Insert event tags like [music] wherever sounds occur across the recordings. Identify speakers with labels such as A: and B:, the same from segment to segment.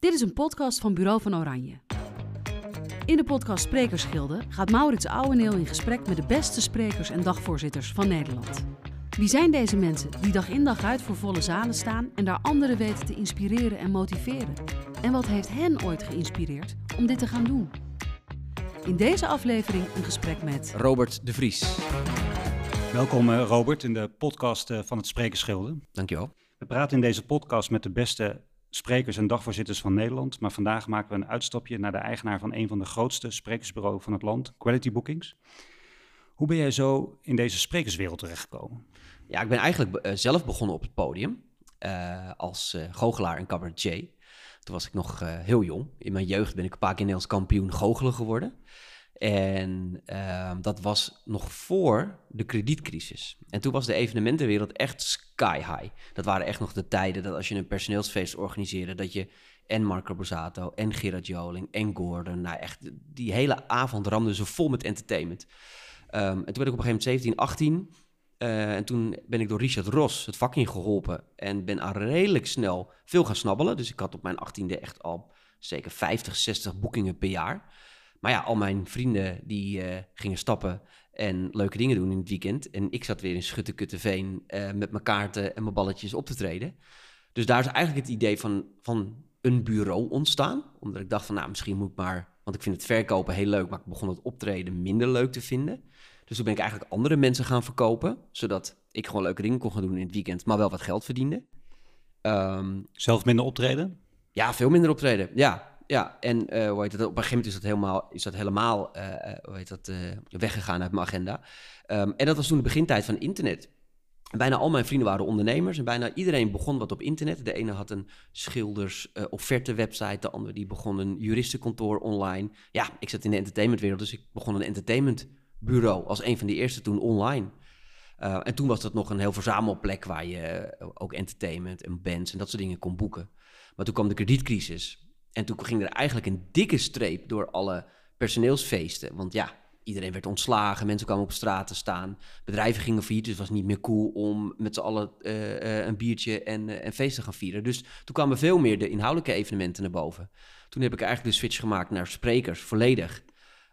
A: Dit is een podcast van Bureau van Oranje. In de podcast Sprekersgilde gaat Maurits Ouweneel in gesprek met de beste sprekers en dagvoorzitters van Nederland. Wie zijn deze mensen die dag in dag uit voor volle zalen staan en daar anderen weten te inspireren en motiveren? En wat heeft hen ooit geïnspireerd om dit te gaan doen? In deze aflevering een gesprek met
B: Robert de Vries.
C: Welkom eh, Robert in de podcast eh, van het Sprekersgilde.
B: Dankjewel.
C: We praten in deze podcast met de beste sprekers en dagvoorzitters van Nederland. Maar vandaag maken we een uitstapje naar de eigenaar van een van de grootste sprekersbureaus van het land, Quality Bookings. Hoe ben jij zo in deze sprekerswereld terechtgekomen?
B: Ja, ik ben eigenlijk eh, zelf begonnen op het podium uh, als uh, goochelaar en cabaretier. Toen was ik nog heel jong. In mijn jeugd ben ik een paar keer Nederlands kampioen goochelen geworden. En ehm, dat was nog voor de kredietcrisis. En toen was de evenementenwereld echt sky high. Dat waren echt nog de tijden dat als je een personeelsfeest organiseerde, dat je en Marco Borsato en Gerard Joling en Gordon, nou echt, die hele avond ramden ze vol met entertainment. Um, en toen werd ik op een gegeven moment 17, 18. Uh, en toen ben ik door Richard Ros het vak in geholpen en ben al redelijk snel veel gaan snabbelen. Dus ik had op mijn 18e echt al zeker 50, 60 boekingen per jaar. Maar ja, al mijn vrienden die uh, gingen stappen en leuke dingen doen in het weekend. En ik zat weer in Schuttekuttenveen uh, met mijn kaarten en mijn balletjes op te treden. Dus daar is eigenlijk het idee van, van een bureau ontstaan. Omdat ik dacht van, nou, misschien moet ik maar... Want ik vind het verkopen heel leuk, maar ik begon het optreden minder leuk te vinden. Dus toen ben ik eigenlijk andere mensen gaan verkopen. Zodat ik gewoon leuke dingen kon gaan doen in het weekend, maar wel wat geld verdiende.
C: Um, Zelf minder optreden?
B: Ja, veel minder optreden, ja. Ja, en uh, hoe heet op een gegeven moment is dat helemaal, is dat helemaal uh, hoe heet dat, weggegaan uit mijn agenda. Um, en dat was toen de begintijd van internet. Bijna al mijn vrienden waren ondernemers en bijna iedereen begon wat op internet. De ene had een schilders offerte website, de andere die begon een juristenkantoor online. Ja, ik zat in de entertainmentwereld, dus ik begon een entertainmentbureau als een van de eerste toen online. En toen was dat nog een heel verzamelplek waar je ook entertainment en bands en dat soort dingen kon boeken. Maar toen kwam de kredietcrisis. En toen ging er eigenlijk een dikke streep door alle personeelsfeesten. Want ja, iedereen werd ontslagen, mensen kwamen op straat te staan. Bedrijven gingen failliet, dus het was niet meer cool om met z'n allen uh, uh, een biertje en, uh, en feest te gaan vieren. Dus toen kwamen veel meer de inhoudelijke evenementen naar boven. Toen heb ik eigenlijk de switch gemaakt naar sprekers, volledig.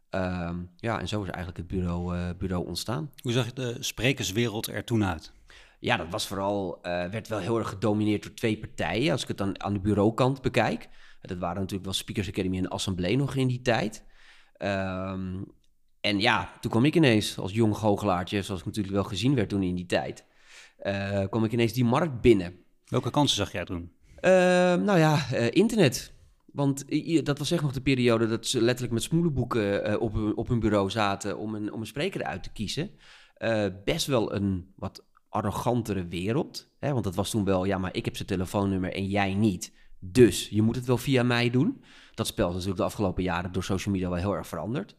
B: Um, ja, en zo is eigenlijk het bureau, bureau ontstaan.
C: Hoe zag de sprekerswereld er toen uit?
B: Ja, dat was vooral, werd wel heel erg gedomineerd door twee partijen. Als ik het dan aan de bureaukant bekijk. Dat waren natuurlijk wel Speakers Academy en Assemblee nog in die tijd. Um, en ja, toen kwam ik ineens als jong goochelaartje, zoals ik natuurlijk wel gezien werd toen in die tijd, uh, kwam ik ineens die markt binnen.
C: Welke kansen zag jij toen?
B: Uh, nou ja, uh, internet. Want dat was echt nog de periode dat ze letterlijk met smoelenboeken op, hun, op hun bureau zaten om een, om een spreker uit te kiezen. best wel een wat arrogantere wereld. Hè? Want dat was toen wel, ja, maar ik heb zijn telefoonnummer en jij niet. Dus je moet het wel via mij doen. Dat spel is natuurlijk de afgelopen jaren door social media wel heel erg veranderd.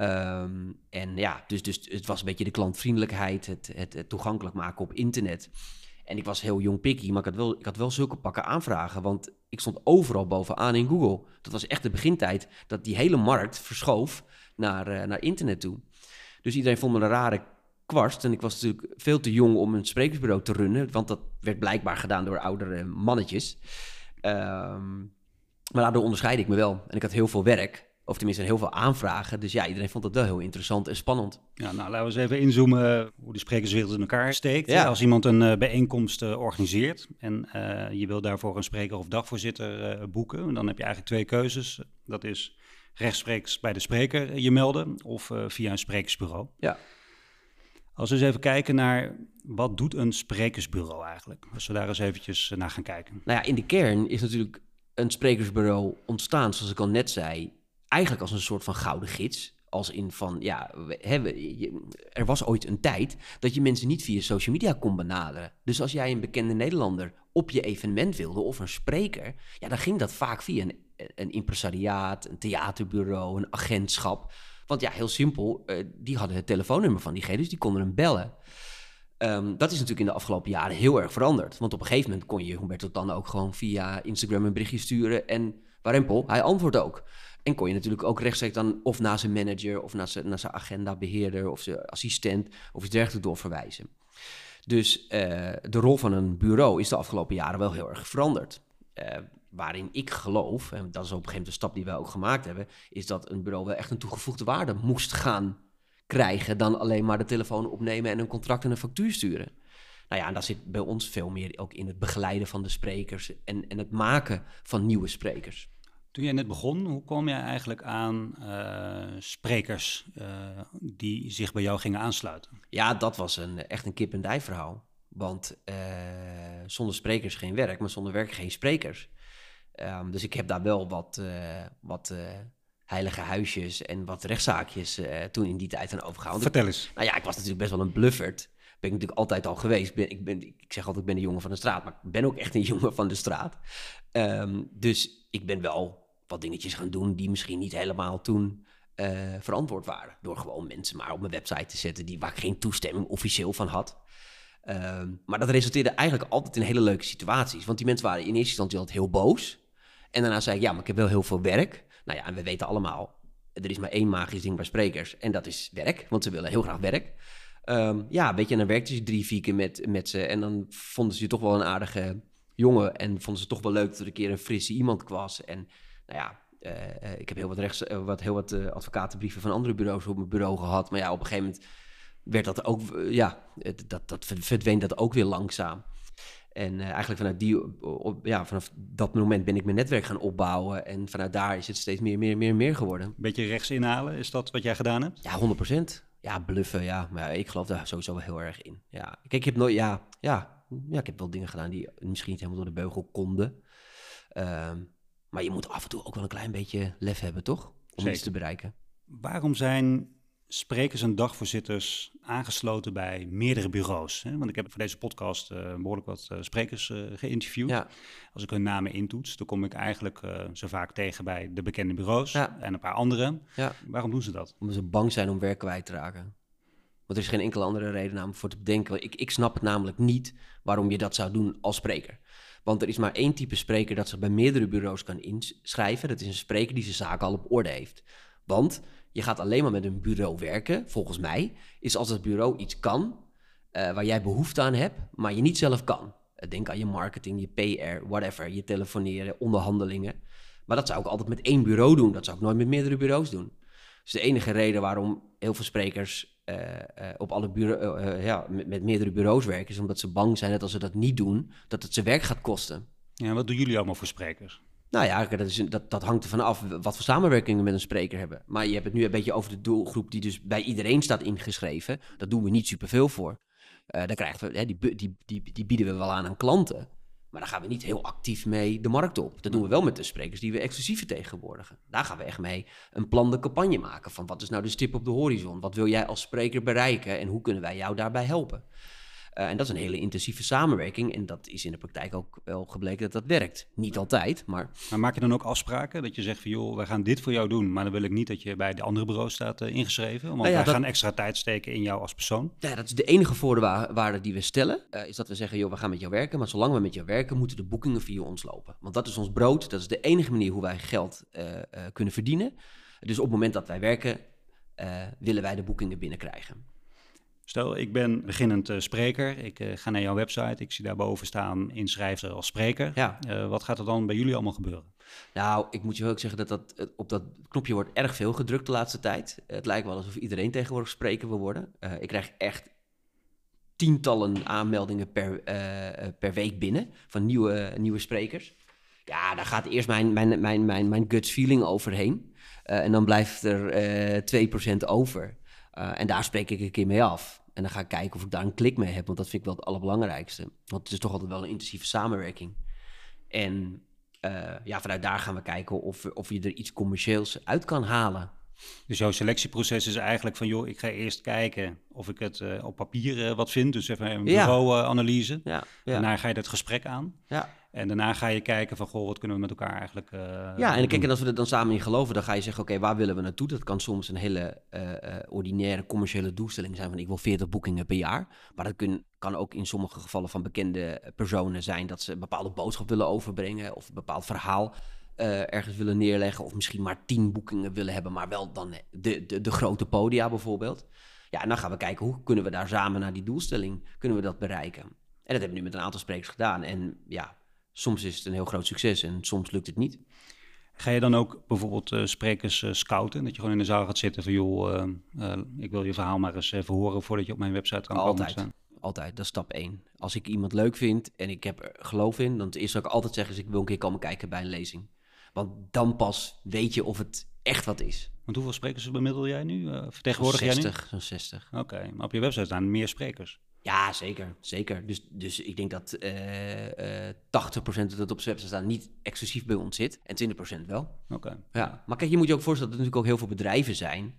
B: Um, en ja, dus, dus het was een beetje de klantvriendelijkheid, het, het, toegankelijk maken op internet. En ik was heel jong picky, maar ik had, wel, ik had wel zulke pakken aanvragen, want ik stond overal bovenaan in Google. Dat was echt de begintijd dat die hele markt verschoof naar, uh, naar internet toe. Dus iedereen vond me een rare kwast. En ik was natuurlijk veel te jong om een sprekersbureau te runnen, want dat werd blijkbaar gedaan door oudere mannetjes. Um, maar daardoor onderscheid ik me wel. En ik had heel veel werk. Of tenminste heel veel aanvragen. Dus ja, iedereen vond dat wel heel interessant en spannend.
C: Ja, nou laten we eens even inzoomen hoe de sprekerswereld in elkaar steekt. Ja. Als iemand een uh, bijeenkomst uh, organiseert en uh, je wil daarvoor een spreker of dagvoorzitter boeken, dan heb je eigenlijk twee keuzes. Dat is rechtstreeks bij de spreker je melden of via een sprekersbureau.
B: Ja.
C: Als we eens even kijken naar wat doet een sprekersbureau eigenlijk? Als we daar eens eventjes naar gaan kijken.
B: Nou ja, in de kern is natuurlijk een sprekersbureau ontstaan, zoals ik al net zei, eigenlijk als een soort van gouden gids. Als in van, ja, we, er was ooit een tijd dat je mensen niet via social media kon benaderen. Dus als jij een bekende Nederlander op je evenement wilde of een spreker, ja, dan ging dat vaak via een, een impresariaat, een theaterbureau, een agentschap. Want ja, heel simpel, uh, die hadden het telefoonnummer van diegene, dus die konden hem bellen. Um, dat is natuurlijk in de afgelopen jaren heel erg veranderd. Want op een gegeven moment kon je Humberto dan ook gewoon via Instagram een berichtje sturen. En warempel, hij antwoordt ook. En kon je natuurlijk ook rechtstreeks dan of naar zijn manager of naar zijn, naar zijn agendabeheerder of zijn assistent of iets dergelijks doorverwijzen. Dus uh, de rol van een bureau is de afgelopen jaren wel heel erg veranderd. Uh, waarin ik geloof, en dat is op een gegeven moment de stap die wij ook gemaakt hebben, is dat een bureau wel echt een toegevoegde waarde moest gaan krijgen dan alleen maar de telefoon opnemen en een contract en een factuur sturen. Nou ja, en dat zit bij ons veel meer ook in het begeleiden van de sprekers en, en het maken van nieuwe sprekers.
C: Toen jij net begon, hoe kwam jij eigenlijk aan uh, sprekers uh, die zich bij jou gingen aansluiten?
B: Ja, dat was een, echt een kip-en-dij verhaal. Want uh, zonder sprekers geen werk, maar zonder werk geen sprekers. Um, dus ik heb daar wel wat, wat heilige huisjes en wat rechtszaakjes toen in die tijd aan overgehouden.
C: Vertel eens.
B: Nou ja, ik was natuurlijk best wel een blufferd. Ben ik natuurlijk altijd al geweest. Ben, ik, ben, ik zeg altijd, ik ben een jongen van de straat, maar ik ben ook echt een [laughs] jongen van de straat. Um, dus ik ben wel wat dingetjes gaan doen die misschien niet helemaal toen uh, verantwoord waren. Door gewoon mensen maar op mijn website te zetten die, waar ik geen toestemming officieel van had. Uh, maar dat resulteerde eigenlijk altijd in hele leuke situaties. Want die mensen waren in eerste instantie altijd heel boos. En daarna zei ik, ja, maar ik heb wel heel veel werk. Nou ja, en we weten allemaal, er is maar één magisch ding bij sprekers. En dat is werk, want ze willen heel graag werk. Um, ja, weet je, dan werkte ze drie, vier met, met ze. En dan vonden ze je toch wel een aardige jongen. En vonden ze toch wel leuk dat er een keer een frisse iemand was. En nou ja, uh, ik heb heel wat, rechts, uh, wat, heel wat advocatenbrieven van andere bureaus op mijn bureau gehad. Maar ja, op een gegeven moment werd dat ook, ja, dat, dat verdween dat ook weer langzaam. En eigenlijk vanuit, die, op, ja, vanaf dat moment ben ik mijn netwerk gaan opbouwen. En vanuit daar is het steeds meer, meer, meer, meer geworden.
C: Beetje rechts inhalen, is dat wat jij gedaan hebt?
B: Ja, 100%. Ja, bluffen, ja. Maar ik geloof daar sowieso wel heel erg in. Ja, kijk, ik heb nooit, ja, ja, ja, ik heb wel dingen gedaan die misschien niet helemaal door de beugel konden. Um, maar je moet af en toe ook wel een klein beetje lef hebben, toch? Om Zeker. iets te bereiken.
C: Waarom zijn sprekers en dagvoorzitters aangesloten bij meerdere bureaus? Hè? Want ik heb voor deze podcast uh, behoorlijk wat uh, sprekers uh, geïnterviewd. Ja. Als ik hun namen intoets, dan kom ik eigenlijk zo vaak tegen bij de bekende bureaus ja. en een paar andere. Ja. Waarom doen ze dat?
B: Omdat ze bang zijn om werk kwijt te raken. Want er is geen enkele andere reden namelijk voor te bedenken. Ik, ik snap het namelijk niet waarom je dat zou doen als spreker. Want er is maar één type spreker dat zich bij meerdere bureaus kan inschrijven. Dat is een spreker die zijn zaken al op orde heeft. Want je gaat alleen maar met een bureau werken, volgens mij, is als het bureau iets kan uh, waar jij behoefte aan hebt, maar je niet zelf kan. Uh, denk aan je marketing, je PR, whatever, je telefoneren, onderhandelingen. Maar dat zou ik altijd met één bureau doen. Dat zou ik nooit met meerdere bureaus doen. Dus de enige reden waarom heel veel sprekers uh, op alle bureau, ja, met, met, meerdere bureaus werken, is omdat ze bang zijn dat als ze dat niet doen, dat het ze werk gaat kosten.
C: Ja, wat doen jullie allemaal voor sprekers?
B: Nou ja, dat, is, dat, dat hangt ervan af wat voor samenwerkingen we met een spreker hebben. Maar je hebt het nu een beetje over de doelgroep die dus bij iedereen staat ingeschreven. Dat doen we niet superveel voor. Uh, daar krijgen we, hè, die, die, die, die bieden we wel aan aan klanten. Maar daar gaan we niet heel actief mee de markt op. Dat doen we wel met de sprekers die we exclusief vertegenwoordigen. Daar gaan we echt mee een plan de campagne maken van wat is nou de stip op de horizon? Wat wil jij als spreker bereiken en hoe kunnen wij jou daarbij helpen? Uh, en dat is een hele intensieve samenwerking. En dat is in de praktijk ook wel gebleken dat dat werkt. Niet altijd, maar...
C: Maar maak je dan ook afspraken? Dat je zegt van, joh, wij gaan dit voor jou doen... maar dan wil ik niet dat je bij de andere bureau staat uh, ingeschreven. Want nou ja, wij gaan extra tijd steken in jou als persoon.
B: Ja, dat is de enige voorwaarde die we stellen. Uh, is dat we zeggen, joh, we gaan met jou werken... maar zolang we met jou werken, moeten de boekingen via ons lopen. Want dat is ons brood. Dat is de enige manier hoe wij geld kunnen verdienen. Dus op het moment dat wij werken... willen wij de boekingen binnenkrijgen.
C: Stel, ik ben beginnend uh, spreker. Ik uh, ga naar jouw website. Ik zie daarboven staan inschrijven als spreker. Ja. Uh, wat gaat er dan bij jullie allemaal gebeuren?
B: Nou, ik moet je wel ook zeggen dat, dat op dat knopje wordt erg veel gedrukt de laatste tijd. Het lijkt wel alsof iedereen tegenwoordig spreker wil worden. ik krijg echt tientallen aanmeldingen per, per week binnen van nieuwe, nieuwe sprekers. Ja, daar gaat eerst mijn, mijn, mijn, mijn, mijn guts feeling overheen. en dan blijft er 2% over. Uh, en daar spreek ik een keer mee af. En dan ga ik kijken of ik daar een klik mee heb, want dat vind ik wel het allerbelangrijkste. Want het is toch altijd wel een intensieve samenwerking. En uh, ja, vanuit daar gaan we kijken of, of je er iets commercieels uit kan halen.
C: Dus jouw selectieproces is eigenlijk van, joh, ik ga eerst kijken of ik het uh, op papier wat vind. Dus even een bureauanalyse. Ja. ja, Daarna ga je dat gesprek aan. Ja. En daarna ga je kijken van, goh, wat kunnen we met elkaar eigenlijk uh,
B: Ja, en kijk, en als we er dan samen in geloven, dan ga je zeggen, oké, waar willen we naartoe? Dat kan soms een hele ordinaire commerciële doelstelling zijn van, ik wil 40 boekingen per jaar. Maar dat kun, kan ook in sommige gevallen van bekende personen zijn dat ze een bepaalde boodschap willen overbrengen of een bepaald verhaal uh, ergens willen neerleggen. Of misschien maar 10 boekingen willen hebben, maar wel dan de, de, de grote podia bijvoorbeeld. Ja, en dan gaan we kijken hoe kunnen we daar samen naar die doelstelling, kunnen we dat bereiken. En dat hebben we nu met een aantal sprekers gedaan. En ja, soms is het een heel groot succes en soms lukt het niet.
C: Ga je dan ook bijvoorbeeld uh, sprekers uh, scouten? Dat je gewoon in de zaal gaat zitten van joh, uh, ik wil je verhaal maar eens even horen voordat je op mijn website kan
B: altijd,
C: komen
B: staan. Altijd, dat is stap één. Als ik iemand leuk vind en ik heb er geloof in, dan is ook altijd zeggen, ik wil een keer komen kijken bij een lezing. Want dan pas weet je of het echt wat is.
C: Want hoeveel sprekers bemiddel jij nu? vertegenwoordig 60, jij nu?
B: Zo'n 60.
C: Oké, maar op je website staan meer sprekers.
B: Ja, zeker. zeker. Dus, dus ik denk dat uh, uh, 80% dat op zijn website staat niet exclusief bij ons zit. En 20% wel.
C: Oké.
B: Ja. Maar kijk, je moet je ook voorstellen dat er natuurlijk ook heel veel bedrijven zijn...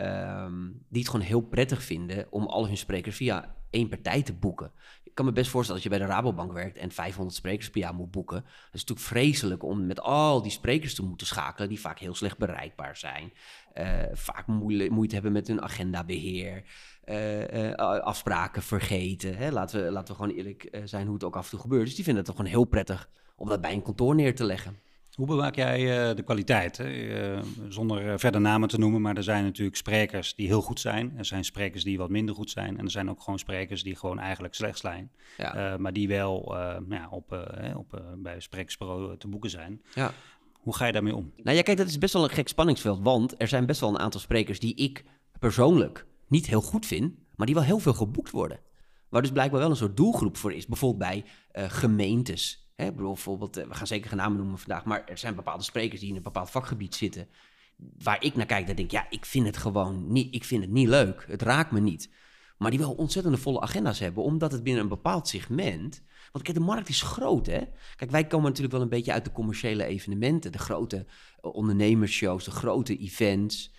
B: Um, die het gewoon heel prettig vinden om al hun sprekers via één partij te boeken. Kan me best voorstellen dat je bij de Rabobank werkt en 500 sprekers per jaar moet boeken. Dat is natuurlijk vreselijk om met al die sprekers te moeten schakelen, die vaak heel slecht bereikbaar zijn. Uh, vaak moeite hebben met hun agendabeheer. Uh, uh, afspraken vergeten. Hè? Laten, we, laten we gewoon eerlijk zijn hoe het ook af en toe gebeurt. Dus die vinden het toch gewoon heel prettig om dat bij een kantoor neer te leggen.
C: Hoe bewaak jij uh, de kwaliteit? Uh, zonder verder namen te noemen, maar er zijn natuurlijk sprekers die heel goed zijn. Er zijn sprekers die wat minder goed zijn. En er zijn ook gewoon sprekers die gewoon eigenlijk slecht zijn. Ja. Maar die wel ja, op, op, bij Sprekersbureau te boeken zijn.
B: Ja.
C: Hoe ga je daarmee om?
B: Nou ja, kijk, dat is best wel een gek spanningsveld. Want er zijn best wel een aantal sprekers die ik persoonlijk niet heel goed vind, maar die wel heel veel geboekt worden. Waar dus blijkbaar wel een soort doelgroep voor is. Bijvoorbeeld bij gemeentes Bijvoorbeeld, eh, we gaan zeker geen namen noemen vandaag, maar er zijn bepaalde sprekers die in een bepaald vakgebied zitten. Waar ik naar kijk, dan denk ik, ja, ik vind het gewoon niet, ik vind het niet leuk. Het raakt me niet. Maar die wel ontzettende volle agenda's hebben, omdat het binnen een bepaald segment. Want kijk, de markt is groot, hè? Kijk, wij komen natuurlijk wel een beetje uit de commerciële evenementen, de grote uh, ondernemersshows, de grote events.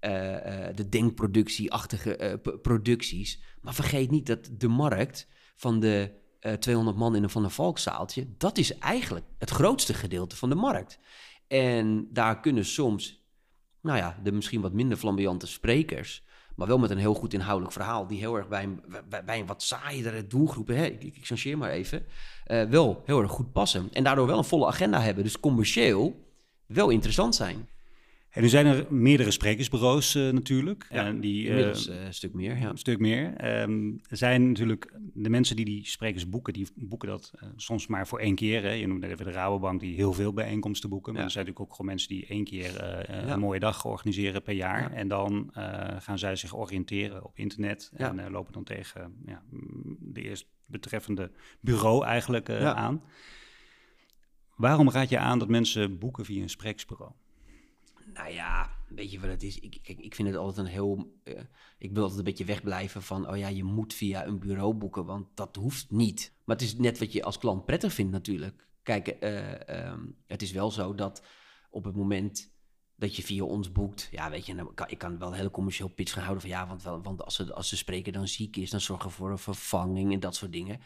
B: Uh, de denkproductieachtige producties. Maar vergeet niet dat de markt van de 200 eh, man in een Van der Valkzaaltje, dat is eigenlijk het grootste gedeelte van de markt. En daar kunnen soms, nou ja, de misschien wat minder flamboyante sprekers, maar wel met een heel goed inhoudelijk verhaal, die heel erg bij een, bij, wat saaiere doelgroepen, hè, ik, ik changeer maar even, uh, wel heel erg goed passen. En daardoor wel een volle agenda hebben. Dus commercieel wel interessant zijn.
C: En nu zijn er meerdere sprekersbureaus uh, natuurlijk.
B: Ja, en die, inmiddels uh, een stuk meer. Ja.
C: Een stuk meer. Um, er zijn natuurlijk de mensen die die sprekers boeken, die boeken dat soms maar voor één keer. Hè. Je noemt net even de Rabobank die heel veel bijeenkomsten boeken. Maar ja. er zijn natuurlijk ook gewoon mensen die één keer ja. een mooie dag organiseren per jaar. En dan gaan zij zich oriënteren op internet en lopen dan tegen de eerst betreffende bureau eigenlijk aan. Waarom raad je aan dat mensen boeken via een sprekersbureau?
B: Nou ja, weet je wat het is? Ik, ik vind het altijd een heel. Uh, ik wil altijd een beetje wegblijven van. Oh ja, je moet via een bureau boeken, want dat hoeft niet. Maar het is net wat je als klant prettig vindt, natuurlijk. Kijk, uh, um, het is wel zo dat op het moment dat je via ons boekt. Ja, weet je, kan, ik kan wel een hele commercieel pitch gaan houden van ja, want, want als, ze, als de spreker dan ziek is, dan zorgen we voor een vervanging en dat soort dingen.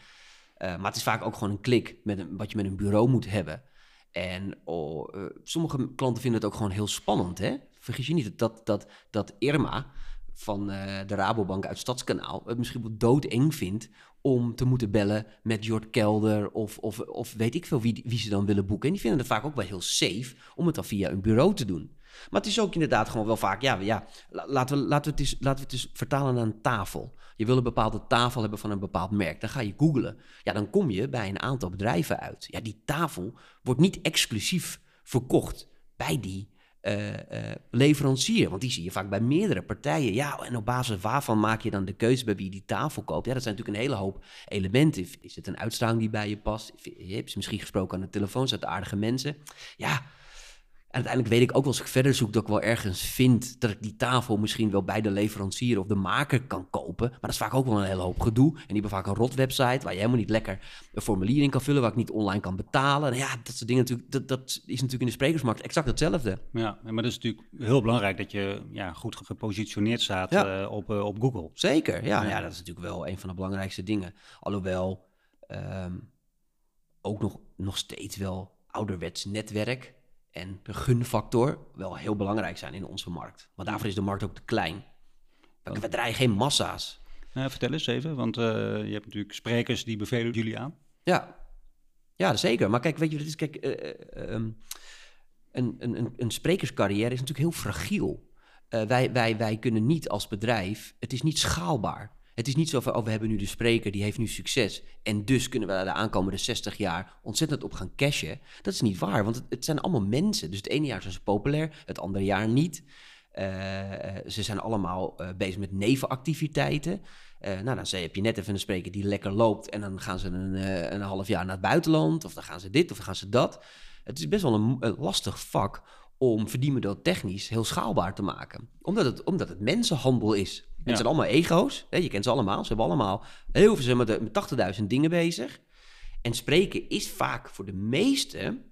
B: Uh, maar het is vaak ook gewoon een klik met wat je met een bureau moet hebben. En oh, uh, sommige klanten vinden het ook gewoon heel spannend. Hè? Vergis je niet dat, dat, dat Irma van uh, de Rabobank uit Stadskanaal het misschien wel doodeng vindt om te moeten bellen met Jort Kelder of, of, of weet ik veel wie, wie ze dan willen boeken. En die vinden het vaak ook wel heel safe om het dan via een bureau te doen. Maar het is ook inderdaad gewoon wel vaak, ja, ja laten, we, laten, we het eens, laten we het eens vertalen naar een tafel. Je wil een bepaalde tafel hebben van een bepaald merk. Dan ga je googlen. Ja, dan kom je bij een aantal bedrijven uit. Ja, die tafel wordt niet exclusief verkocht bij die uh, uh, leverancier. Want die zie je vaak bij meerdere partijen. Ja, en op basis waarvan maak je dan de keuze bij wie je die tafel koopt? Ja, dat zijn natuurlijk een hele hoop elementen. Is het een uitstraling die bij je past? Je hebt misschien gesproken aan de telefoon, zijn het aardige mensen? Ja, en uiteindelijk weet ik ook als ik verder zoek dat ik wel ergens vind dat ik die tafel misschien wel bij de leverancier of de maker kan kopen. Maar dat is vaak ook wel een hele hoop gedoe. En die hebben vaak een rot website waar je helemaal niet lekker een formulier in kan vullen, waar ik niet online kan betalen. En ja, dat soort dingen natuurlijk, dat, dat is natuurlijk in de sprekersmarkt exact hetzelfde.
C: Ja, maar dat is natuurlijk heel belangrijk dat je ja, goed gepositioneerd staat ja. uh, op, uh, op Google.
B: Zeker, ja, ja. ja. dat is natuurlijk wel een van de belangrijkste dingen. Alhoewel um, ook nog, nog steeds wel ouderwets netwerk en de gunfactor wel heel belangrijk zijn in onze markt. Want daarvoor is de markt ook te klein. We, we draaien geen massa's.
C: Nou, vertel eens even, want uh, je hebt natuurlijk sprekers die bevelen jullie aan.
B: Ja, ja zeker. Maar kijk, weet je het is? Kijk, uh, um, een, een, een sprekerscarrière is natuurlijk heel fragiel. Uh, wij, wij, wij kunnen niet als bedrijf, het is niet schaalbaar. Het is niet zo van, oh, we hebben nu de spreker, die heeft nu succes. En dus kunnen we de aankomende 60 jaar ontzettend op gaan cashen. Dat is niet waar, want het, zijn allemaal mensen. Dus het ene jaar zijn ze populair, het andere jaar niet. Uh, ze zijn allemaal uh, bezig met nevenactiviteiten. Uh, nou, dan heb je net even een spreker die lekker loopt... en dan gaan ze een, een half jaar naar het buitenland... of dan gaan ze dit of dan gaan ze dat. Het is best wel een, een lastig vak om verdienmodel technisch heel schaalbaar te maken. Omdat het, omdat het mensenhandel is. Het zijn allemaal ego's. Hè? Je kent ze allemaal. Ze hebben allemaal heel veel, met, met 80.000 dingen bezig. En spreken is vaak voor de meesten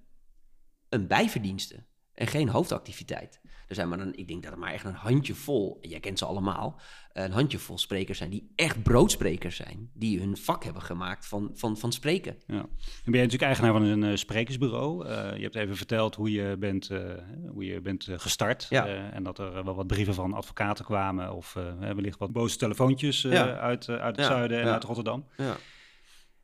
B: een bijverdienste en geen hoofdactiviteit. Er zijn maar een, ik denk dat er maar echt een handjevol, jij kent ze allemaal, een handjevol sprekers zijn die echt broodsprekers zijn. Die hun vak hebben gemaakt van, van, van spreken.
C: Ja. En ben je natuurlijk eigenaar van een uh, sprekersbureau. Uh, je hebt even verteld hoe je bent, uh, hoe je bent gestart. Ja. en dat er wel wat brieven van advocaten kwamen. Of wellicht wat boze telefoontjes ja. uit, uit het zuiden en uit Rotterdam.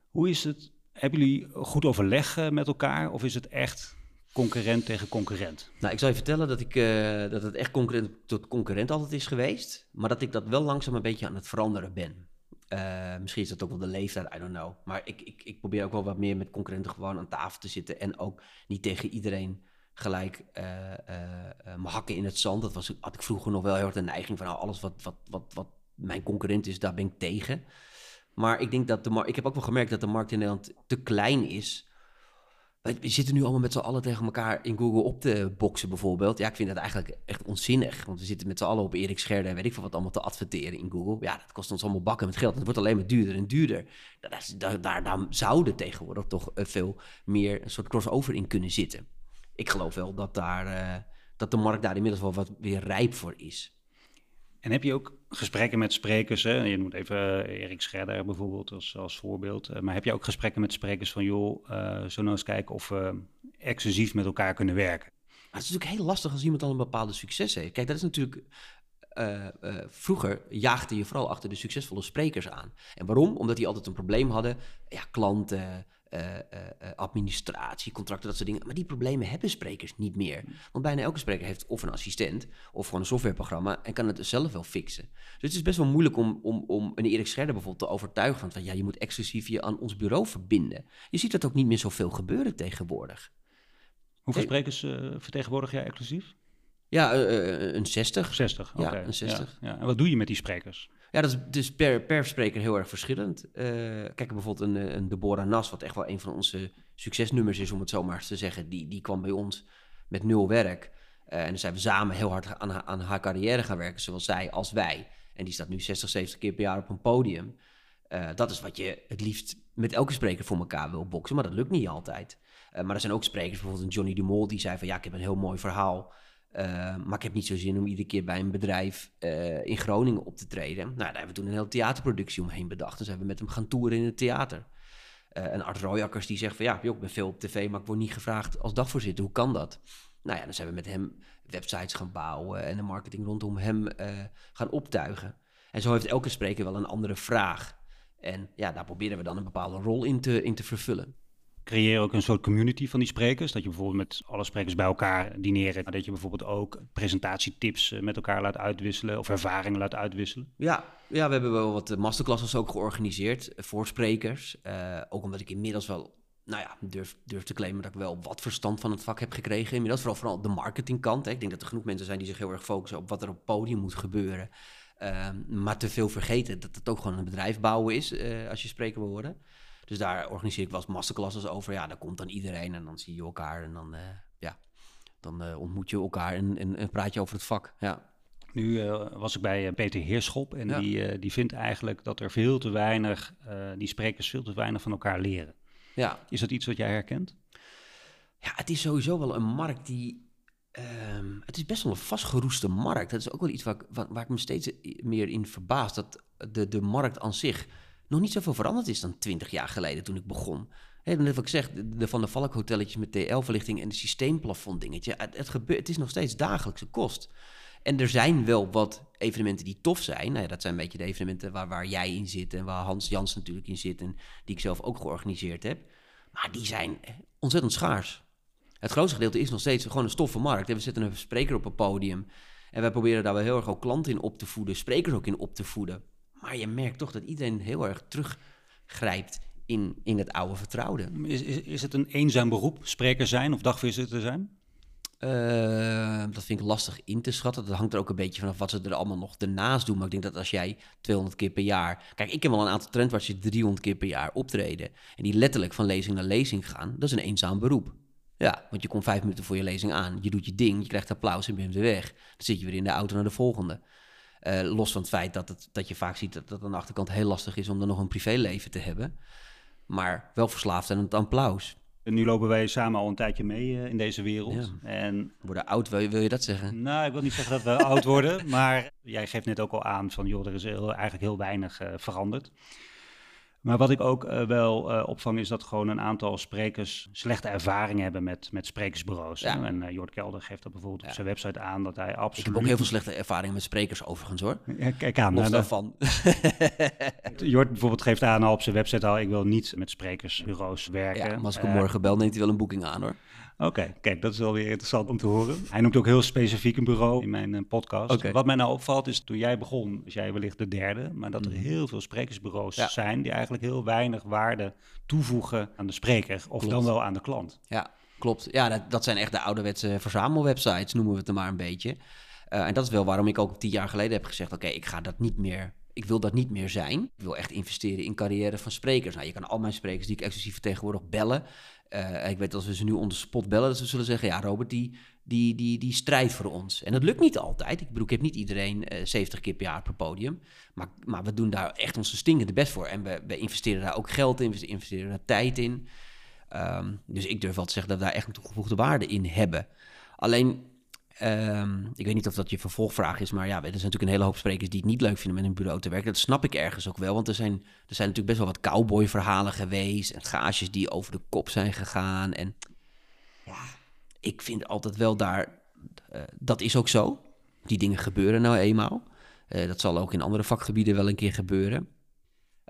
C: Hoe is het? Hebben jullie goed overleg met elkaar? Of is het echt concurrent tegen concurrent?
B: Nou, ik zal je vertellen dat, ik, uh, dat het echt concurrent tot concurrent altijd is geweest. Maar dat ik dat wel langzaam een beetje aan het veranderen ben. Uh, misschien is dat ook wel de leeftijd, I don't know. Maar ik, ik, ik probeer ook wel wat meer met concurrenten gewoon aan tafel te zitten. En ook niet tegen iedereen gelijk uh, mijn hakken in het zand. Dat was, had ik vroeger nog wel heel erg de neiging van nou, alles wat, wat, wat, wat mijn concurrent is, daar ben ik tegen. Maar ik denk dat de markt. Ik heb ook wel gemerkt dat de markt in Nederland te klein is we zitten nu allemaal met z'n allen tegen elkaar in Google op te boksen bijvoorbeeld. Ja, ik vind dat eigenlijk echt onzinnig. Want we zitten met z'n allen op Erik Scherder en weet ik veel wat allemaal te adverteren in Google. Ja, dat kost ons allemaal bakken met geld. Het wordt alleen maar duurder en duurder. Daar, daar, daar zouden tegenwoordig toch eh, veel meer een soort crossover in kunnen zitten. Ik geloof wel dat, daar, uh, dat de markt daar inmiddels wel wat weer rijp voor is.
C: En heb je ook gesprekken met sprekers? Hè? Je noemt even uh, Erik Scherder bijvoorbeeld als, als voorbeeld. Uh, maar heb je ook gesprekken met sprekers van, joh, uh, zo nou eens kijken of we exclusief met elkaar kunnen werken?
B: het is natuurlijk heel lastig als iemand al een bepaalde succes heeft. Kijk, dat is natuurlijk vroeger jaagde je vooral achter de succesvolle sprekers aan. En waarom? Omdat die altijd een probleem hadden. Ja, klanten, uh, uh, administratie, contracten, dat soort dingen. Maar die problemen hebben sprekers niet meer. Want bijna elke spreker heeft of een assistent of gewoon een softwareprogramma en kan het zelf wel fixen. Dus het is best wel moeilijk om, om, om een Erik Scherder bijvoorbeeld te overtuigen van, van ja, je moet exclusief je aan ons bureau verbinden. Je ziet dat ook niet meer zoveel gebeuren tegenwoordig.
C: Hoeveel sprekers vertegenwoordig jij exclusief?
B: Ja, een 60.
C: 60,
B: oké. Ja, een 60.
C: Ja, En wat doe je met die sprekers?
B: Ja, dat is dus per, per spreker heel erg verschillend. Uh, kijk, bijvoorbeeld een, een Deborah Nas, wat echt wel een van onze succesnummers is, om het zo maar eens te zeggen. Die, die kwam bij ons met nul werk. Uh, en dan zijn we samen heel hard aan, aan haar carrière gaan werken, zowel zij als wij. En die staat nu 60, 70 keer per jaar op een podium. Dat is wat je het liefst met elke spreker voor elkaar wil boksen, maar dat lukt niet altijd. maar er zijn ook sprekers, bijvoorbeeld een Johnny de Mol, die zei van ja, ik heb een heel mooi verhaal. Uh, maar ik heb niet zo zin om iedere keer bij een bedrijf uh, in Groningen op te treden. Nou, daar hebben we toen een hele theaterproductie omheen bedacht. Dus hebben we met hem gaan toeren in het theater. Uh, en Art Royakkers die zegt van ja, ik ben veel op tv, maar ik word niet gevraagd als dagvoorzitter. Hoe kan dat? Nou ja, dan zijn we met hem websites gaan bouwen en de marketing rondom hem gaan optuigen. En zo heeft elke spreker wel een andere vraag. En ja, daar proberen we dan een bepaalde rol in te, in te vervullen
C: creëer ook een soort community van die sprekers. Dat je bijvoorbeeld met alle sprekers bij elkaar dineren. Maar dat je bijvoorbeeld ook presentatietips eh, met elkaar laat uitwisselen of ervaringen laat uitwisselen.
B: Ja, ja we hebben wel wat masterclasses ook georganiseerd voor sprekers. Ook omdat ik inmiddels wel, nou ja, durf, durf te claimen dat ik wel wat verstand van het vak heb gekregen. Inmiddels vooral, vooral de marketingkant. Hè. Ik denk dat er genoeg mensen zijn die zich heel erg focussen op wat er op het podium moet gebeuren. Uh, maar te veel vergeten dat het ook gewoon een bedrijf bouwen is als je spreker wil worden. Dus daar organiseer ik wel eens masterclasses over. Ja, daar komt dan iedereen en dan zie je elkaar en dan, uh, ja, dan uh, ontmoet je elkaar en, en, en, praat je over het vak. Ja.
C: Nu uh, was ik bij Peter Heerschop en ja. die, die vindt eigenlijk dat er veel te weinig, die sprekers veel te weinig van elkaar leren.
B: Ja.
C: Is dat iets wat jij herkent?
B: Ja, het is sowieso wel een markt die Um, het is best wel een vastgeroeste markt. Dat is ook wel iets waar, waar, waar ik me steeds meer in verbaas. Dat de, de markt aan zich nog niet zoveel veranderd is dan twintig jaar geleden toen ik begon. He, net wat ik zeg, de Van der Valk hotelletjes met TL-verlichting en de systeemplafond dingetje. Het, gebeurt, het is nog steeds dagelijkse kost. En er zijn wel wat evenementen die tof zijn. Nou ja, dat zijn een beetje de evenementen waar, waar jij in zit en waar Hans Jans natuurlijk in zit en die ik zelf ook georganiseerd heb. Maar die zijn ontzettend schaars. Het grootste gedeelte is nog steeds gewoon een stoffenmarkt. We zetten een spreker op een podium en wij proberen daar wel heel erg ook klanten in op te voeden, sprekers ook in op te voeden. Maar je merkt toch dat iedereen heel erg teruggrijpt in, in het oude vertrouwde.
C: Is, is, is het een eenzaam beroep, spreker zijn of dagvoorzitter zijn?
B: Uh, dat vind ik lastig in te schatten. Dat hangt er ook een beetje vanaf wat ze er allemaal nog ernaast doen. Maar ik denk dat als jij 200 keer per jaar... Kijk, ik heb wel een aantal trendwatchers die 300 keer per jaar optreden. En die letterlijk van lezing naar lezing gaan. Dat is een eenzaam beroep. Ja, want je komt vijf minuten voor je lezing aan. Je doet je ding, je krijgt applaus en bent weer weg. Dan zit je weer in de auto naar de volgende. Uh, los van het feit dat, het, dat je vaak ziet dat het aan de achterkant heel lastig is... om er nog een privéleven te hebben. Maar wel verslaafd aan het applaus.
C: En nu lopen wij samen al een tijdje mee uh, in deze wereld.
B: Ja. En... Worden oud, wil je, wil je, dat zeggen?
C: Nou, ik wil niet zeggen dat we oud worden, [laughs] maar jij geeft net ook al aan van, joh, er is heel, eigenlijk heel weinig uh, veranderd. Maar wat ik ook uh, wel uh, opvang is dat gewoon een aantal sprekers slechte ervaring hebben met, met sprekersbureaus. Ja. En uh, Jort Kelder geeft dat bijvoorbeeld ja. op zijn website aan dat hij absoluut... Ik
B: heb ook heel veel slechte ervaringen met sprekers overigens hoor.
C: Ja, kijk aan.
B: Los daarvan. [laughs]
C: Jort bijvoorbeeld geeft aan al op zijn website al, ik wil niet met sprekersbureaus werken.
B: Ja, maar als ik hem morgen bel, neemt hij wel een boeking aan hoor.
C: Oké, kijk, dat is wel weer interessant om te horen. Hij noemt ook heel specifiek een bureau in mijn uh, podcast.
B: Okay.
C: Wat mij nou opvalt is, toen jij begon, is jij wellicht de derde, maar dat er mm. heel veel sprekersbureaus ja. zijn die eigenlijk heel weinig waarde toevoegen aan de spreker of klopt. dan wel aan de klant.
B: Ja, klopt. Ja, dat, dat zijn echt de ouderwetse verzamelwebsites, noemen we het er maar een beetje. Uh, en dat is wel waarom ik ook tien jaar geleden heb gezegd, oké, okay, ik ga dat niet meer ik wil dat niet meer zijn. Ik wil echt investeren in carrière van sprekers. Nou, je kan al mijn sprekers die ik exclusief vertegenwoordig bellen. Uh, ik weet als we ze nu onder spot bellen, dat ze zullen zeggen: Ja, Robert, die, die, die, die strijdt voor ons. En dat lukt niet altijd. Ik bedoel, ik heb niet iedereen uh, 70 keer per jaar per podium. Maar, maar we doen daar echt onze stinkende best voor. En we, we investeren daar ook geld in, we investeren daar tijd in. Um, dus ik durf wel te zeggen dat we daar echt een toegevoegde waarde in hebben. Alleen Um, ik weet niet of dat je vervolgvraag is, maar ja, er zijn natuurlijk een hele hoop sprekers die het niet leuk vinden met een bureau te werken. Dat snap ik ergens ook wel, want er zijn, er zijn natuurlijk best wel wat cowboy-verhalen geweest en gages die over de kop zijn gegaan. En ja, ik vind altijd wel daar, uh, dat is ook zo. Die dingen gebeuren nou eenmaal. Uh, dat zal ook in andere vakgebieden wel een keer gebeuren.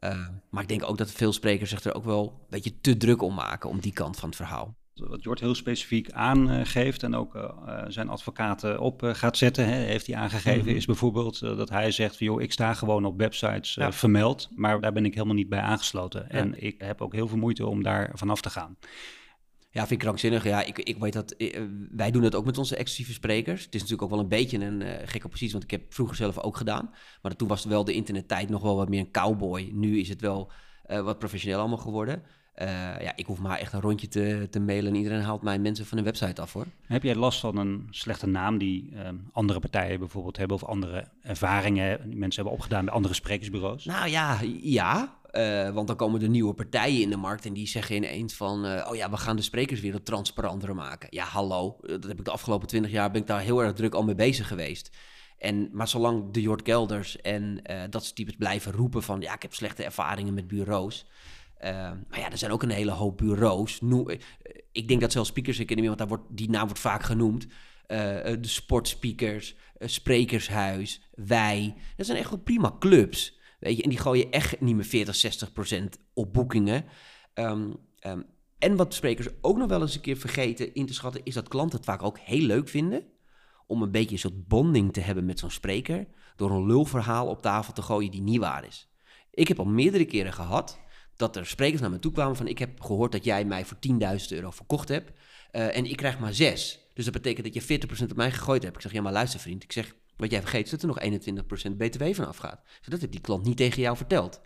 B: Uh, maar ik denk ook dat veel sprekers zich er ook wel een beetje te druk om maken om die kant van het verhaal
C: wat Jort heel specifiek aangeeft en ook uh, zijn advocaten op uh, gaat zetten, hè, heeft hij aangegeven, mm -hmm. is bijvoorbeeld uh, dat hij zegt van joh, ik sta gewoon op websites ja. vermeld, maar daar ben ik helemaal niet bij aangesloten. Ja. En ik heb ook heel veel moeite om daar vanaf te gaan.
B: Ja, vind ik krankzinnig. Ja, ik, ik weet dat. wij doen het ook met onze exclusieve sprekers. Het is natuurlijk ook wel een beetje een gekke positie, want ik heb vroeger zelf ook gedaan. Maar toen was wel de internettijd nog wel wat meer een cowboy. Nu is het wel wat professioneel allemaal geworden. Uh, ja, ik hoef maar echt een rondje te, te mailen en iedereen haalt mij mensen van een website af hoor.
C: Heb jij last van een slechte naam die uh, andere partijen bijvoorbeeld hebben of andere ervaringen die mensen hebben opgedaan bij andere sprekersbureaus?
B: Nou ja, ja. Uh, want dan komen er nieuwe partijen in de markt en die zeggen ineens van, oh ja, we gaan de sprekerswereld transparanter maken. Ja, hallo, dat heb ik de afgelopen twintig jaar, ben ik daar heel erg druk al mee bezig geweest. En, maar zolang de Jort Gelders en dat soort types blijven roepen van, ja, ik heb slechte ervaringen met bureaus uh, maar ja, er zijn ook een hele hoop bureaus. Eh, ik denk dat zelfs Speakers Academy, want daar wordt, die naam wordt vaak genoemd. Uh, de sportspeakers, Sprekershuis, Wij. Dat zijn echt wel prima clubs. Weet je, en die gooien echt niet meer 40, 60 procent op boekingen. Um, um, en wat sprekers ook nog wel eens een keer vergeten in te schatten, is dat klanten het vaak ook heel leuk vinden om een beetje een soort bonding te hebben met zo'n spreker, door een lulverhaal op tafel te gooien die niet waar is. Ik heb al meerdere keren gehad dat er sprekers naar me toe kwamen van... ik heb gehoord dat jij mij voor 10.000 euro verkocht hebt uh, en ik krijg maar 6. Dus dat betekent dat je 40% op mij gegooid hebt. Ik zeg, ja maar luister vriend, ik zeg, wat jij vergeet is dat er nog 21% btw van afgaat. Dus dat heeft die klant niet tegen jou verteld.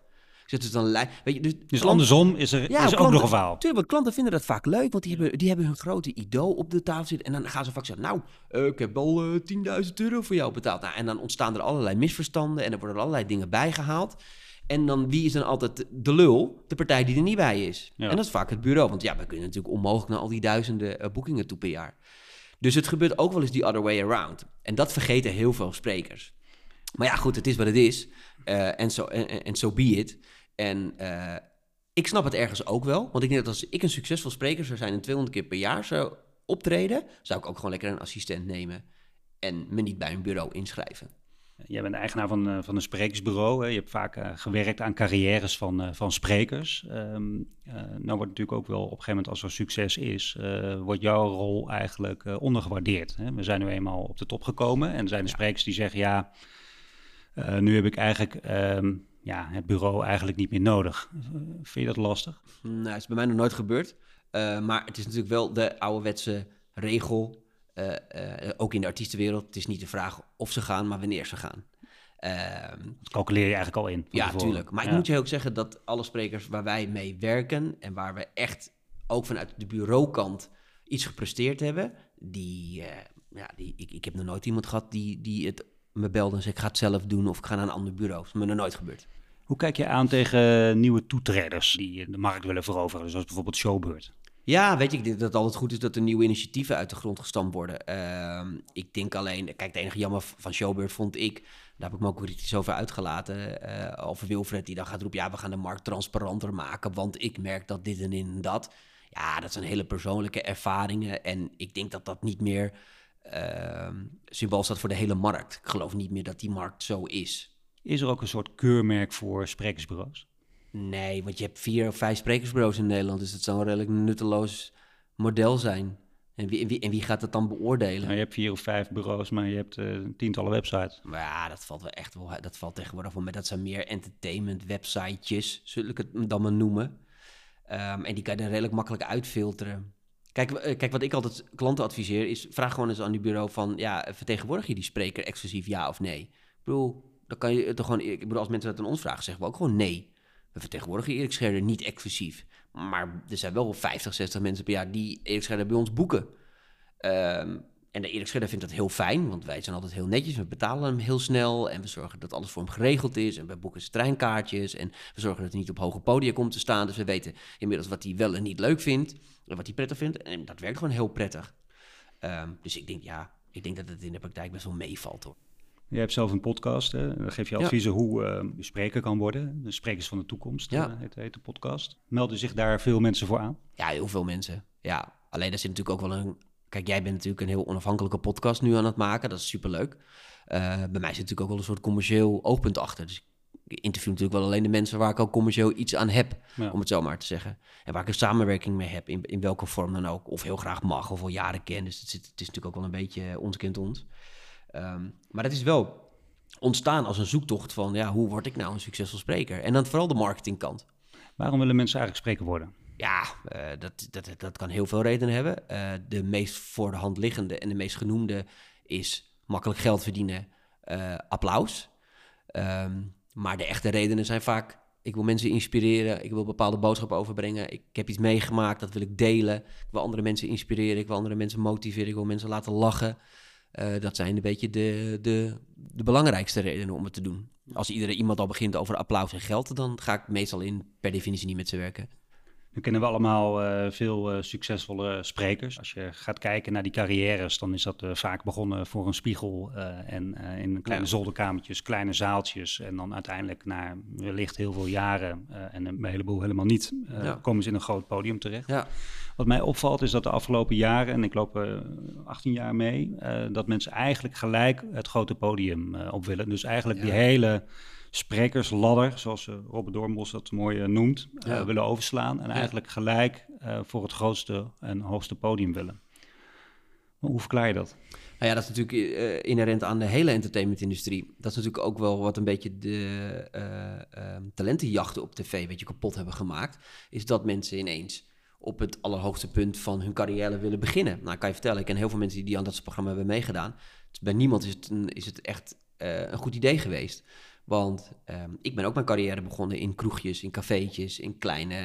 B: Dus, dan, weet je, dus,
C: dus klant, andersom is er, ja, is klanten, ook nog een verhaal.
B: Tuurlijk, want klanten vinden dat vaak leuk, want die hebben, die hebben hun grote idool op de tafel zitten. En dan gaan ze vaak zeggen, nou, uh, ik heb al uh, 10.000 euro voor jou betaald. Nou, en dan ontstaan er allerlei misverstanden en er worden allerlei dingen bijgehaald. En dan wie is dan altijd de lul? De partij die er niet bij is. Ja. En dat is vaak het bureau. Want ja, we kunnen natuurlijk onmogelijk naar al die duizenden uh, boekingen toe per jaar. Dus het gebeurt ook wel eens die other way around. En dat vergeten heel veel sprekers. Maar ja, goed, het is wat het is. Uh, en zo en be it. En uh, ik snap het ergens ook wel. Want ik denk dat als ik een succesvol spreker zou zijn en 200 keer per jaar zou optreden, zou ik ook gewoon lekker een assistent nemen en me niet bij een bureau inschrijven.
C: Jij bent eigenaar van, uh, van een sprekersbureau. Hè. Je hebt vaak uh, gewerkt aan carrières van, uh, van sprekers. Um, nou wordt natuurlijk ook wel op een gegeven moment als er succes is, wordt jouw rol eigenlijk ondergewaardeerd. Hè. We zijn nu eenmaal op de top gekomen en er zijn de sprekers die zeggen ja, nu heb ik eigenlijk um, ja, het bureau eigenlijk niet meer nodig. Vind je dat lastig?
B: Nou, het is bij mij nog nooit gebeurd. maar het is natuurlijk wel de ouderwetse regel, ook in de artiestenwereld. Het is niet de vraag of ze gaan, maar wanneer ze gaan.
C: Um, dat calculeer je eigenlijk al in.
B: Ja, tuurlijk. Maar ik moet je ook zeggen dat alle sprekers waar wij mee werken en waar we echt ook vanuit de bureaukant iets gepresteerd hebben, die, uh, ja, die, ik, ik heb nog nooit iemand gehad die, die het me belde en zei ik ga het zelf doen of ik ga naar een ander bureau. Dat is me nog nooit gebeurd.
C: Hoe kijk je aan tegen nieuwe toetreders die de markt willen veroveren, zoals bijvoorbeeld Showbird?
B: Ja, weet je, ik dat het altijd goed is dat er nieuwe initiatieven uit de grond gestampt worden. Uh, ik denk alleen, kijk, de enige jammer van Showbird vond ik, daar heb ik me ook kritisch over uitgelaten, uh, over Wilfred die dan gaat roepen, ja, we gaan de markt transparanter maken, want ik merk dat dit en, in dat. Ja, dat zijn hele persoonlijke ervaringen en ik denk dat dat niet meer uh, symbool staat voor de hele markt. Ik geloof niet meer dat die markt zo is.
C: Is er ook een soort keurmerk voor sprekersbureaus?
B: Nee, want je hebt vier of vijf sprekersbureaus in Nederland, dus het zou een redelijk nutteloos model zijn. En wie, en wie, en wie gaat het dan beoordelen? Nou,
C: je hebt vier of vijf bureaus, maar je hebt uh, tientallen websites.
B: Maar ja, dat valt wel echt wel. Dat valt tegenwoordig wel met. Dat zijn meer entertainment websitejes, zul ik het dan maar noemen. Um, en die kan je dan redelijk makkelijk uitfilteren. Kijk, eh, kijk, wat ik altijd klanten adviseer is: vraag gewoon eens aan die bureau van ja, vertegenwoordig je die spreker exclusief ja of nee? Ik bedoel, dan kan je toch gewoon. Ik bedoel, als mensen dat aan ons vragen, zeggen we ook gewoon nee. We vertegenwoordigen Erik Scherder niet exclusief. Maar er zijn wel 50, 60 mensen per jaar die Erik Scherder bij ons boeken. Um, en de Erik Scherder vindt dat heel fijn, want wij zijn altijd heel netjes. We betalen hem heel snel en we zorgen dat alles voor hem geregeld is. En we boeken zijn treinkaartjes en we zorgen dat hij niet op hoge podia komt te staan. Dus we weten inmiddels wat hij wel en niet leuk vindt en wat hij prettig vindt. En dat werkt gewoon heel prettig. Um, dus ik denk, ja, ik denk dat het in de praktijk best wel meevalt hoor.
C: Je hebt zelf een podcast, hè? dan geef je adviezen hoe uh, je spreker kan worden. De Sprekers van de Toekomst ja. uh, heet, heet, de podcast. Melden zich daar veel mensen voor aan?
B: Ja, heel veel mensen. Ja, alleen daar zit natuurlijk ook wel een... Kijk, jij bent natuurlijk een heel onafhankelijke podcast nu aan het maken. Dat is superleuk. Uh, bij mij zit natuurlijk ook wel een soort commercieel oogpunt achter. Dus ik interview natuurlijk wel alleen de mensen waar ik ook commercieel iets aan heb, om het zo maar te zeggen. En waar ik een samenwerking mee heb, in, in welke vorm dan ook. Of heel graag mag, of al jaren ken. Dus het, zit, het is natuurlijk ook wel een beetje ons kind ons. Um, maar het is wel ontstaan als een zoektocht van, ja, hoe word ik nou een succesvol spreker? En dan vooral de marketingkant.
C: Waarom willen mensen eigenlijk spreker worden?
B: Ja, uh, dat, dat, dat kan heel veel redenen hebben. Uh, de meest voor de hand liggende en de meest genoemde is makkelijk geld verdienen, uh, applaus. Um, maar de echte redenen zijn vaak, ik wil mensen inspireren, ik wil bepaalde boodschappen overbrengen, ik heb iets meegemaakt, dat wil ik delen. Ik wil andere mensen inspireren, ik wil andere mensen motiveren, ik wil mensen laten lachen. Uh, dat zijn een beetje de, de, de belangrijkste redenen om het te doen. Als iedereen iemand al begint over applaus en geld, dan ga ik meestal in per definitie niet met ze werken.
C: Nu kennen we allemaal uh, veel uh, succesvolle sprekers. Als je gaat kijken naar die carrières, dan is dat uh, vaak begonnen voor een spiegel en in kleine ja. zolderkamertjes, kleine zaaltjes. En dan uiteindelijk na wellicht heel veel jaren en een heleboel helemaal niet, ja. komen ze in een groot podium terecht. Ja. Wat mij opvalt is dat de afgelopen jaren, en ik loop 18 jaar mee, dat mensen eigenlijk gelijk het grote podium op willen. Dus eigenlijk die hele sprekersladder, zoals uh, Robert Doornbos dat mooi uh, noemt, uh, willen overslaan. En eigenlijk gelijk voor het grootste en hoogste podium willen. Maar hoe verklaar je dat?
B: Nou ja, dat is natuurlijk inherent aan de hele entertainmentindustrie. Dat is natuurlijk ook wel wat een beetje de ehm, talentenjachten op tv weet je, kapot hebben gemaakt. Is dat mensen ineens op het allerhoogste punt van hun carrière willen beginnen. Nou, kan je vertellen, ik ken heel veel mensen die aan dat programma hebben meegedaan. Dus bij niemand is het, een, is het echt een goed idee geweest. Want um, ik ben ook mijn carrière begonnen in kroegjes, in cafeetjes, in kleine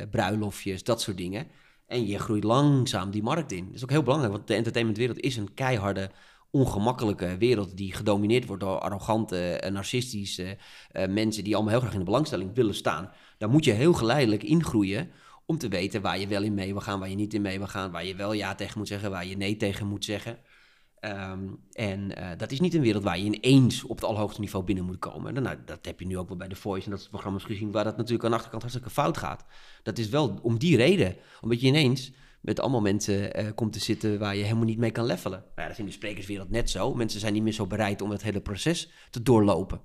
B: uh, bruiloftjes, dat soort dingen. En je groeit langzaam die markt in. Dat is ook heel belangrijk, want de entertainmentwereld is een keiharde, ongemakkelijke wereld die gedomineerd wordt door arrogante, narcistische uh, mensen die allemaal heel graag in de belangstelling willen staan. Daar moet je heel geleidelijk ingroeien om te weten waar je wel in mee wil gaan, waar je niet in mee wil gaan, waar je wel ja tegen moet zeggen, waar je nee tegen moet zeggen. Um, en uh, dat is niet een wereld waar je ineens op het allerhoogste niveau binnen moet komen. En nou, dat heb je nu ook wel bij The Voice en dat soort programma's gezien, waar dat natuurlijk aan de achterkant hartstikke fout gaat. Dat is wel om die reden, omdat je ineens met allemaal mensen uh, komt te zitten waar je helemaal niet mee kan levelen. Nou ja, dat is in de sprekerswereld net zo. Mensen zijn niet meer zo bereid om het hele proces te doorlopen.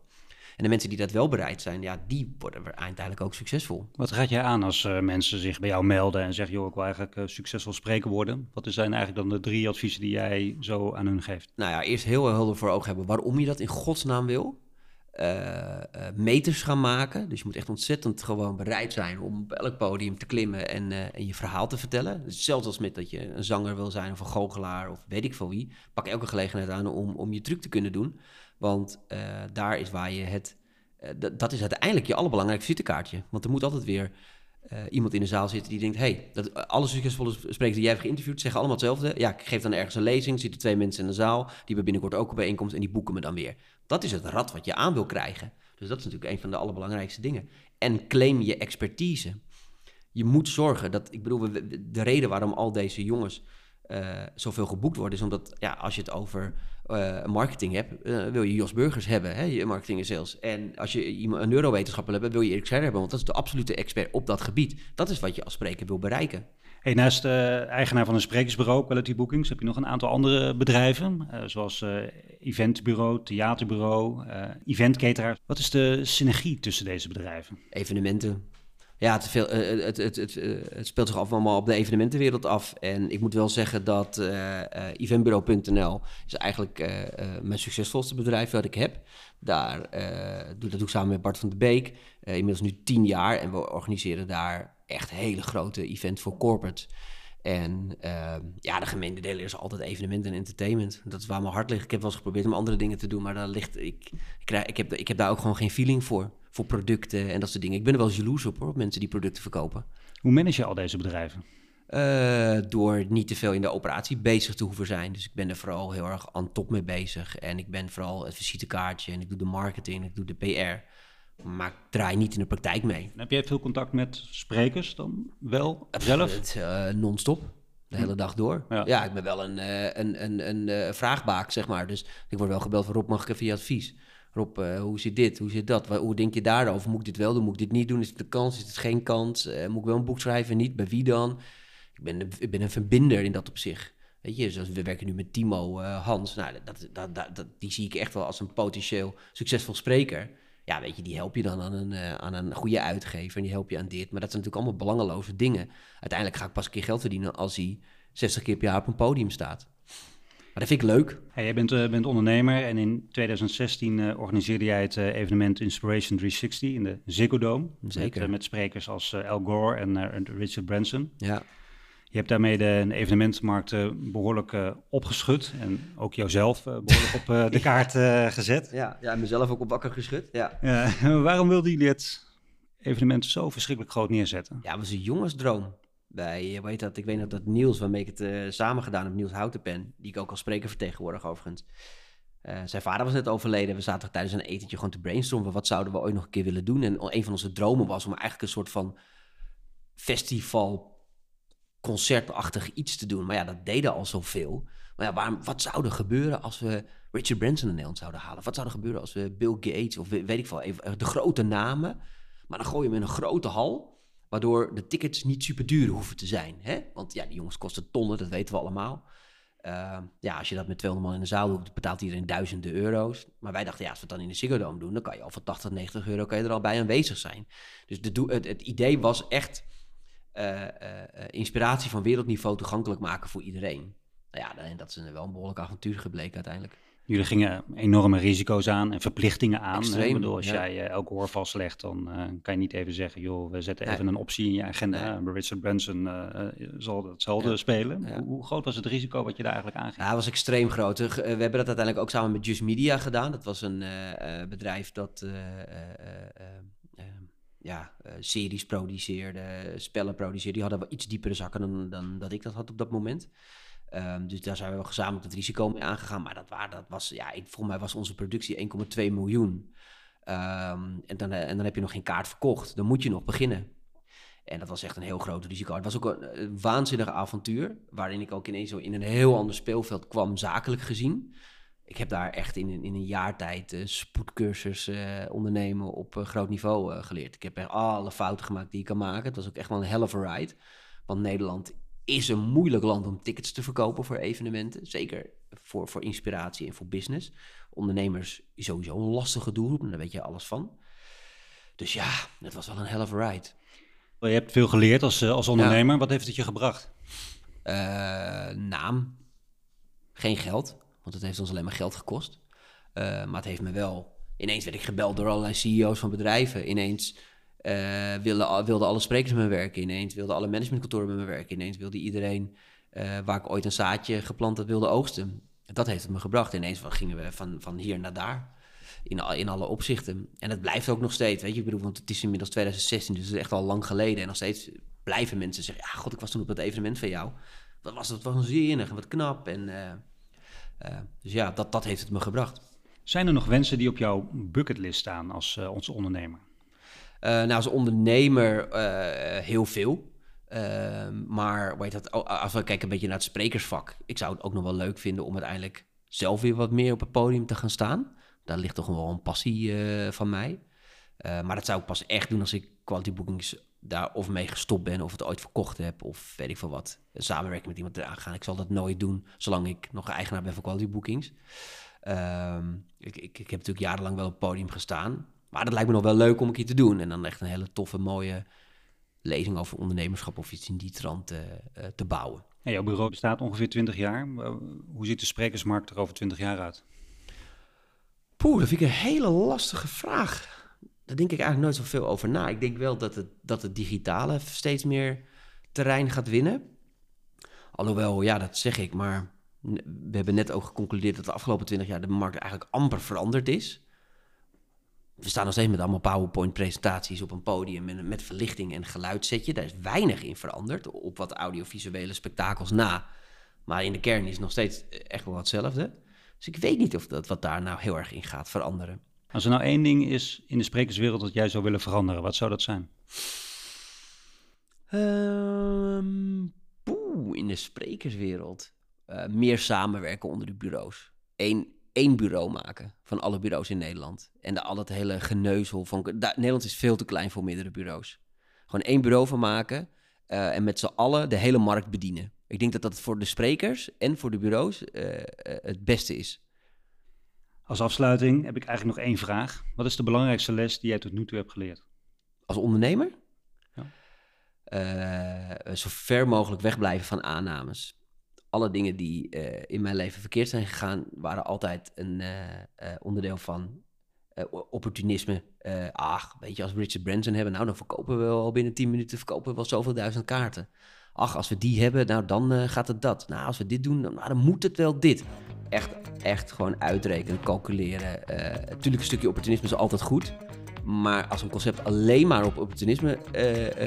B: En de mensen die dat wel bereid zijn, ja, die worden uiteindelijk ook succesvol.
C: Wat raad jij aan als uh, mensen zich bij jou melden en zeggen, joh, ik wil eigenlijk uh, succesvol spreker worden? Wat zijn eigenlijk dan de drie adviezen die jij zo aan hun geeft?
B: Nou ja, eerst heel helder voor ogen hebben waarom je dat in godsnaam wil. uh, meters gaan maken. Dus je moet echt ontzettend gewoon bereid zijn om op elk podium te klimmen en, uh, en je verhaal te vertellen. Dus zelfs als met dat je een zanger wil zijn of een goochelaar of weet ik veel wie, pak elke gelegenheid aan om, om je truc te kunnen doen. Want daar is waar je het, dat is uiteindelijk je allerbelangrijkste visitekaartje. Want er moet altijd weer iemand in de zaal zitten die denkt: hey, dat, alle succesvolle sprekers die jij hebt geïnterviewd zeggen allemaal hetzelfde. Ja, ik geef dan ergens een lezing, zitten twee mensen in de zaal, die hebben binnenkort ook een bijeenkomst en die boeken me dan weer. Dat is het rad wat je aan wil krijgen. Dus dat is natuurlijk een van de allerbelangrijkste dingen. En claim je expertise. Je moet zorgen dat, ik bedoel, de reden waarom al deze jongens uh, zoveel geboekt worden, is omdat ja, als je het over uh, marketing hebt, uh, wil je Jos Burgers hebben, hè, je marketing en sales. En als je een neurowetenschapper hebt, wil je Erik Scherder hebben, want dat is de absolute expert op dat gebied. Dat is wat je als spreker wil bereiken.
C: Hey, naast de eigenaar van een sprekersbureau, Quality Bookings, heb je nog een aantal andere bedrijven, zoals eventbureau, theaterbureau, eventcateraar. Wat is de synergie tussen deze bedrijven?
B: Evenementen. Ja, het, veel, het, het, het, het, speelt zich af allemaal op de evenementenwereld af. En ik moet wel zeggen dat eventbureau.nl is eigenlijk mijn succesvolste bedrijf wat ik heb. Daar, doe, dat doe ik samen met Bart van de Beek. inmiddels nu tien jaar en we organiseren daar echt hele grote event voor corporate. En uh, ja, de gemeente delen is altijd evenementen en entertainment. Dat is waar mijn hart ligt. Ik heb wel eens geprobeerd om andere dingen te doen, maar daar ligt, ik, ik, krijg, ik, heb, ik heb daar ook gewoon geen feeling voor. Voor producten en dat soort dingen. Ik ben er wel jaloers op hoor, op mensen die producten verkopen.
C: Hoe manage je al deze bedrijven?
B: Uh, door niet te veel in de operatie bezig te hoeven zijn. Dus ik ben er vooral heel erg aan top mee bezig. En ik ben vooral het visitekaartje en ik doe de marketing, ik doe de PR. Maar ik draai niet in de praktijk mee.
C: heb jij veel contact met sprekers dan wel zelf?
B: Uh, non-stop. De hele dag door. Ja. ik ben wel een, uh, een, een, een vraagbaak, zeg maar. Dus ik word wel gebeld van Rob, mag ik even je advies? Rob, hoe zit dit? Hoe zit dat? Hoe denk je daarover? Moet ik dit wel doen? Moet ik dit niet doen? Is het de kans? Is het geen kans? moet ik wel een boek schrijven? Niet? Bij wie dan? Ik ben, ik ben een verbinder in dat opzicht. Weet je, we werken nu met Timo Hans. Nou, dat, dat, dat, die zie ik echt wel als een potentieel succesvol spreker ja, weet je, die help je dan aan een, aan een goede uitgever en die help je aan dit. Maar dat zijn natuurlijk allemaal belangeloze dingen. Uiteindelijk ga ik pas een keer geld verdienen als hij 60 keer per jaar op een podium staat. Dat vind ik leuk.
C: Hey, jij bent, uh, bent ondernemer en in 2016 uh, eh, organiseerde jij het evenement Inspiration 360 in de Ziggo Dome. Zeker. Met, met sprekers als Al Gore en Richard Branson. Ja. Je hebt daarmee de, evenementenmarkt uh, behoorlijk opgeschud. En ook jouzelf behoorlijk op de [laughs] kaart gezet.
B: Ja, ja, en mezelf ook op wakker geschud. Ja. [laughs]
C: waarom wilden jullie het evenement zo verschrikkelijk groot neerzetten?
B: Ja, het was een jongensdroom. Bij, weet dat, ik weet nog dat Niels, waarmee ik het samen gedaan heb, Niels Houtenpen, die ik ook als spreker vertegenwoordig overigens. zijn vader was net overleden. We zaten tijdens een etentje gewoon te brainstormen. Wat zouden we ooit nog een keer willen doen? En een van onze dromen was om eigenlijk een soort van festival concertachtig iets te doen. Maar ja, dat deden al zoveel. Maar ja, waarom, wat zou er gebeuren als we Richard Branson in Nederland zouden halen? Wat zou er gebeuren als we Bill Gates of weet ik veel, even, eh, de grote namen. Maar dan gooi je hem in een grote hal, waardoor de tickets niet super duur hoeven te zijn. Hè? Want ja, die jongens kosten tonnen, dat weten we allemaal. Uh, ja, als je dat met 200 man in de zaal doet, betaalt iedereen duizenden euro's. Maar wij dachten, ja, als we het dan in de Ziggo Dome doen, dan kan je al voor 80, 90 euro kan je er al bij aanwezig zijn. Dus de, het, het idee was echt uh, inspiratie van wereldniveau toegankelijk maken voor iedereen. Nou ja, dat is wel een behoorlijk avontuur gebleken uiteindelijk.
C: Jullie gingen enorme risico's aan en verplichtingen aan. Extreem, bedoel, als jij uh, elke oor vastlegt, dan uh, kan je niet even zeggen... joh, we zetten even een optie in je agenda. Nee. Richard Branson uh, zal hetzelfde ja. spelen. Hoe, hoe, groot was het risico wat je daar eigenlijk aanging?
B: Ja, het was extreem groot. We hebben dat uiteindelijk ook samen met Just Media gedaan. Dat was een bedrijf dat ja, uh, series produceerde, spellen produceerde. Die hadden wel iets diepere zakken dan, dan dat ik dat had op dat moment. Um, dus daar zijn we gezamenlijk het risico mee aangegaan. Maar dat, waar, dat was, ja, ik, volgens mij was onze productie 1,2 miljoen. Um, en, dan, en dan heb je nog geen kaart verkocht. Dan moet je nog beginnen. En dat was echt een heel groot risico. Het was ook een, een waanzinnig avontuur. Waarin ik ook ineens zo in een heel ander speelveld kwam, zakelijk gezien ik heb daar echt in, in een jaar tijd uh, spoedcursus ondernemen op groot niveau geleerd. Ik heb er alle fouten gemaakt die ik kan maken. Het was ook echt wel een hell of ride. Want Nederland is een moeilijk land om tickets te verkopen voor evenementen. Zeker voor, voor inspiratie en voor business. Ondernemers is sowieso een lastige doelgroep. En daar weet je alles van. Dus ja, het was wel een hell of a ride.
C: Je hebt veel geleerd als, als ondernemer. Wat heeft het je gebracht?
B: naam. Geen geld want het heeft ons alleen maar geld gekost. Uh, maar het heeft me wel ineens werd ik gebeld door allerlei CEO's van bedrijven. Ineens wilden, wilden alle sprekers met me werken. Ineens wilden alle managementkantoren met me werken. Ineens wilde iedereen uh, waar ik ooit een zaadje geplant had, wilde oogsten. Dat heeft het me gebracht. Ineens gingen we van, van hier naar daar. In, in alle opzichten. En het blijft ook nog steeds. Weet je, ik bedoel, want het is inmiddels 2016, dus het is echt al lang geleden. En nog steeds blijven mensen zeggen: Ja, god, ik was toen op dat evenement van jou. Wat was dat? Wat zinnig en wat knap. En, uh, dus ja, dat, dat heeft het me gebracht.
C: Zijn er nog wensen die op jouw bucketlist staan als onze ondernemer?
B: Uh, nou, als ondernemer heel veel. Ehm, maar weet dat, als we kijken een beetje naar het sprekersvak. Ik zou het ook nog wel leuk vinden om uiteindelijk zelf weer wat meer op het podium te gaan staan. Daar ligt toch wel een passie van mij. maar dat zou ik pas echt doen als ik quality bookings daar of mee gestopt ben, of het ooit verkocht heb, of weet ik veel wat. Samenwerken met iemand eraan gaan. Ik zal dat nooit doen, zolang ik nog eigenaar ben van quality bookings. Ehm, ik, ik, ik, heb natuurlijk jarenlang wel op het podium gestaan. Maar dat lijkt me nog wel leuk om een keer te doen. En dan echt een hele toffe, mooie lezing over ondernemerschap of iets in die trant uh, te bouwen.
C: En jouw bureau bestaat ongeveer 20 jaar. Hoe ziet de sprekersmarkt er over 20 jaar uit?
B: Poeh, dat vind ik een hele lastige vraag. Daar denk ik eigenlijk nooit zoveel over na. Ik denk wel dat het, dat het digitale steeds meer terrein gaat winnen. Alhoewel, ja, dat zeg ik, maar we hebben net ook geconcludeerd dat de afgelopen 20 jaar de markt eigenlijk amper veranderd is. We staan nog steeds met allemaal PowerPoint-presentaties op een podium met, met verlichting en geluidssetje. Daar is weinig in veranderd, op wat audiovisuele spektakels na. Maar in de kern is het nog steeds echt wel hetzelfde. Dus ik weet niet of dat wat daar nou heel erg in gaat veranderen.
C: Als er nou één ding is in de sprekerswereld dat jij zou willen veranderen, wat zou dat zijn?
B: Um, in de sprekerswereld. Uh, meer samenwerken onder de bureaus. Eén, één bureau maken van alle bureaus in Nederland. En de, al het hele geneuzel van... Nederland is veel te klein voor meerdere bureaus. Gewoon één bureau van maken uh, en met z'n allen de hele markt bedienen. Ik denk dat dat voor de sprekers en voor de bureaus uh, het beste is.
C: Als afsluiting heb ik eigenlijk nog één vraag. Wat is de belangrijkste les die jij tot nu toe hebt geleerd?
B: Als ondernemer? Ja. Zo ver mogelijk wegblijven van aannames. Alle dingen die uh, in mijn leven verkeerd zijn gegaan, waren altijd een uh, onderdeel van opportunisme. ach, weet je, als Richard Branson hebben, nou dan verkopen we al binnen 10 minuten verkopen we wel zoveel duizend kaarten. Ach, als we die hebben, nou dan gaat het dat. Nou, als we dit doen, dan, nou, dan moet het wel dit echt, echt gewoon uitrekenen, calculeren. Natuurlijk, een stukje opportunisme is altijd goed. Maar als een concept alleen maar op opportunisme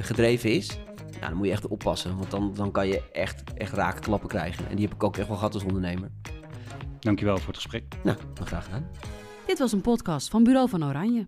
B: gedreven is, nou, dan moet je echt oppassen. Want dan, dan kan je echt, echt raken klappen krijgen. En die heb ik ook echt wel gehad als ondernemer.
C: Dankjewel voor het gesprek.
B: Nou, graag gedaan.
A: Dit was een podcast van Bureau van Oranje.